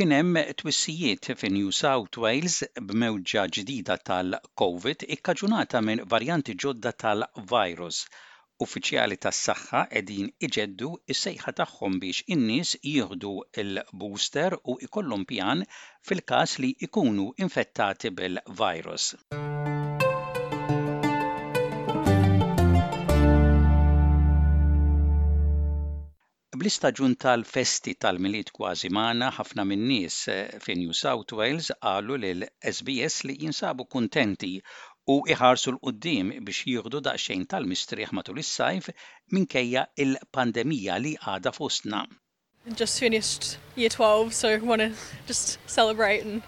Kien hemm twissijiet fi New South Wales b'mewġa ġdida tal-Covid ikkaġunata minn varjanti ġodda tal-virus Uffiċjali tas-saħħa qegħdin iġeddu s-sejħa tagħhom biex in-nies jieħdu l-booster u jkollhom pjan fil-każ li jkunu infettati bil-virus. Bl-istaġun tal-festi tal-Milied kważi magħna, ħafna min-nies fi New South Wales qalu lil SBS li jinsabu kuntenti u jħarsu 'l quddiem biex jieħdu daqsxejn tal-mistrieħ matul is-sajf minkejja l-pandemija li għadha fostna. I've just finished year twelve so wanna just celebrate and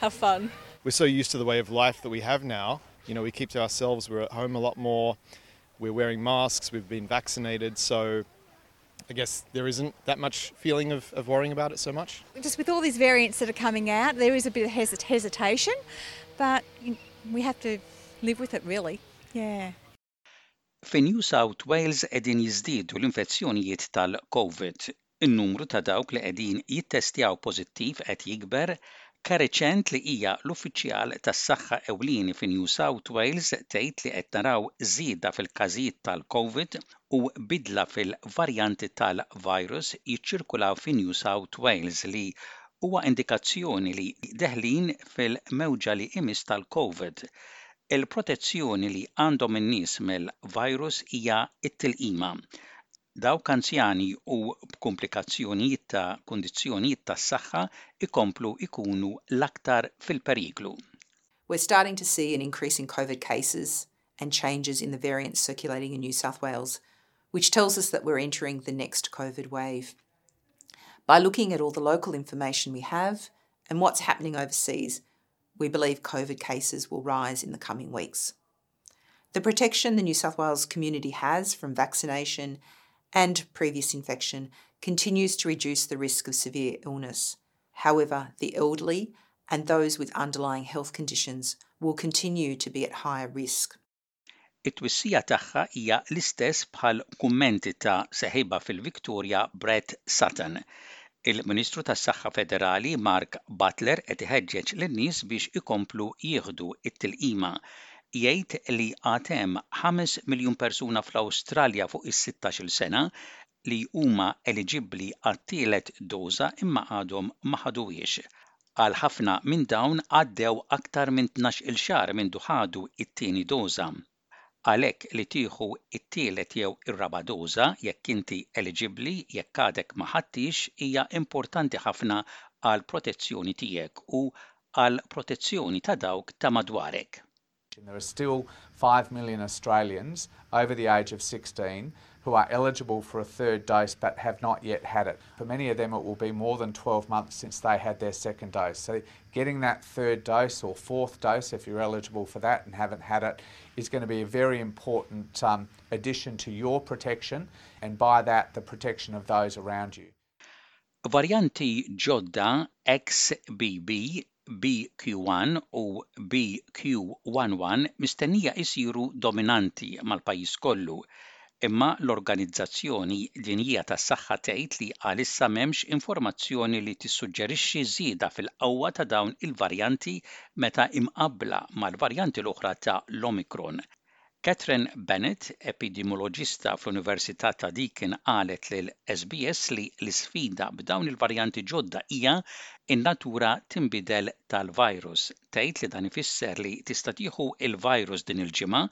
have fun. We're so used to the way of life that we have now, you know we keep to ourselves, we're at home a lot more, we're wearing masks, we've been vaccinated, so I guess there isn't that much feeling of, of worrying about it so much. Just with all these variants that are coming out, there is a bit of hesit- hesitation, but we have to live with it really. Yeah. Fi New South Wales qegħdin jiżdiedu l-infezzjonijiet tal-COVID. In-numru ta' dawk li qegħdin jittestjaw pożittiv qed jikber, Carrie Chant li hija l-uffiċjal tas-saħħa ewlieni fi New South Wales tgħid li qed naraw żieda fil-każijiet tal-Covid u bidla fil-varjanti tal-virus jiċċirkulaw fi New South Wales li huwa indikazzjoni li deħlin fil-mewġa li jmiss tal-Covid. Il-protezzjoni li għandhom in-nies mill-virus hija t-tilqima. dawk anzjani u b'komplikazzjonijiet ta' saħħa ikomplu ikunu l-aktar fil-periklu. We're starting to see an increase in COVID cases and changes in the variants circulating in New South Wales, which tells us that we're entering the next COVID wave. By looking at all the local information we have and what's happening overseas, we believe COVID cases will rise in the coming weeks. The protection the New South Wales community has from vaccination and previous infection continues to reduce the risk of severe illness. However, the elderly and those with underlying health conditions will continue to be at higher risk. It-twissija tagħha hija l-istess bħal kummenti ta' seħiba fil-Victoria Brett Sutton. Il-Ministru tas-Saħħa Federali Mark Butler qed iħeġġeġ lin-nies biex ikomplu jieħdu t-tilqima. Jgħid li għad hemm ħames miljun persuna fl-Awstralja fuq is-sittax-il sena li huma eliġibbli għat-tielet doża imma għadhom ma ħaduhiex. Għal ħafna minn dawn għaddew aktar minn tnax-il xahar mindu ħadu t-tieni doża. għalhekk li tieħu t-tielet jew ir-raba' doża, jekk inti eliġibbli, jekk għadek ma ħadtiex, hija importanti ħafna għall-protezzjoni tiegħek u għall-protezzjoni ta' dawk ta' madwarek. There are still five million Australians over the age of 16 who are eligible for a third dose but have not yet had it. For many of them, it will be more than 12 months since they had their second dose. So, getting that third dose or fourth dose, if you're eligible for that and haven't had it, is going to be a very important um, addition to your protection and by that, the protection of those around you. Varjanti ġodda XBB, BQ1 u BQ11 mistennija jsiru dominanti mal-pajjiż kollu, imma l-Organizzazzjoni Dinjija tas-Saħħa tgħid li għalissa m'hemmx informazzjoni li tissuġġerixxi żieda fil-qawwa ta' dawn il-varjanti meta mqabbla mal-varjanti l-oħra ta' l-Omicron. Catherine Bennett, epidemioloġista fl-Università ta' Deakin qalet lil SBS li l-isfida b'dawn il-varjanti ġodda hija n-natura tinbidel tal-virus. Tgħid li dan ifisser li tista' tieħu l-virus din il-ġimgħa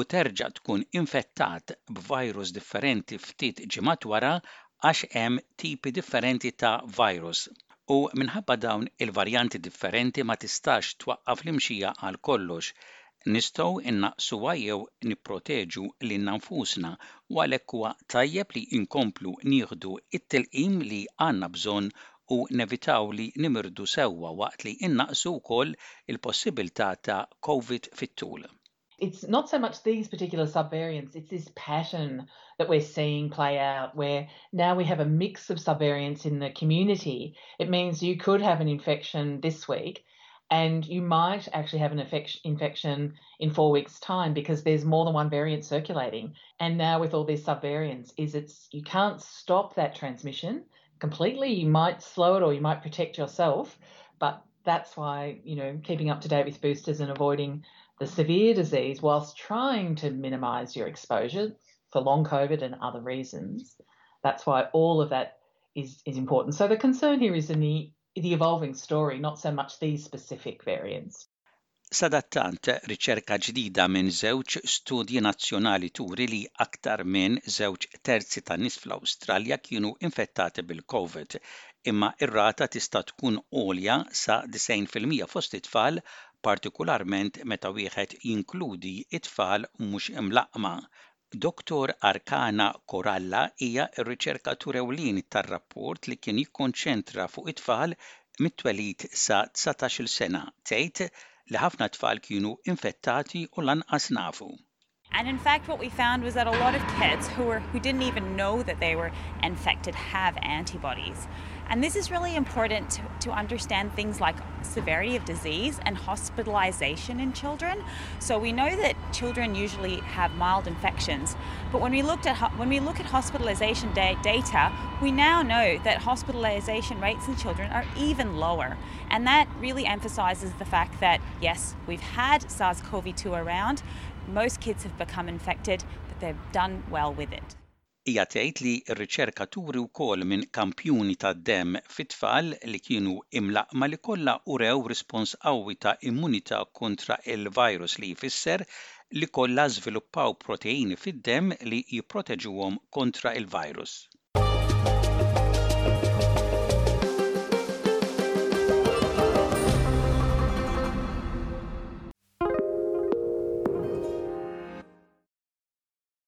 u terġa' tkun infettat b'virus differenti ftit ġimgħat wara għax hemm tipi differenti ta' virus u minħabba dawn il-varjanti differenti ma tistax twaqqaf l-imxija għal kollox Nistgħu nnaqqsuha jew nipproteġu lilna nfusna u għalhekk huwa tajjeb li nkomplu nieħdu t-tilqim li għandna bżonn u nevitaw li nimirdu sewwa waqt li nnaqqsu wkoll il-possibilità ta' Covid fit-tul. It's not so much these particular sub-variants, it's this pattern that we're seeing play out where now we have a mix of sub-variants in the community. It means you could have an infection this week and you might actually have an infection in four weeks' time because there's more than one variant circulating. And now with all these subvariants, is it's you can't stop that transmission completely. You might slow it or you might protect yourself, but that's why you know keeping up to date with boosters and avoiding the severe disease whilst trying to minimise your exposure for long COVID and other reasons. That's why all of that is, is important. So the concern here is in the the evolving story, not so much these specific variants. Sadattant, riċerka ġdida minn żewġ studji nazzjonali turi li aktar minn żewġ terzi tan-nies fl-Awstralja kienu infettati bil-Covid, imma r-rata tista' tkun għolja sa 90 fil-mija fost it-tfal, partikularment meta wieħed jinkludi t-tfal mhux imlaqqma, Dottor Arcana Coralla hija r-riċerkatur ewlieni tar-rapport li kien jikkonċentra fuq it-tfal mit-twelid sa dsatax-il sena, tgħid li ħafna tfal kienu infettati u lanqas nafu. And in fact what we found was that a lot of kids who were who didn't even know that they were infected have antibodies. And this is really important to to understand things like severity of disease and hospitalization in children. So we know that children usually have mild infections, but when we looked at when we look at hospitalization da- data, we now know that hospitalization rates in children are even lower. And that really emphasizes the fact that yes, we've had SARS-CoV-2 around, Most kids have become infected, but they've done well with it. Hija tgħid li r-riċerka turi wkoll minn kampjuni ta' demm fi tfal li kienu imlaqqma li kollha urew rispons qawwi ta' immunità kontra l-virus li jfisser li kollha żviluppaw proteini fid-demm li jipproteġuhom kontra l-virus.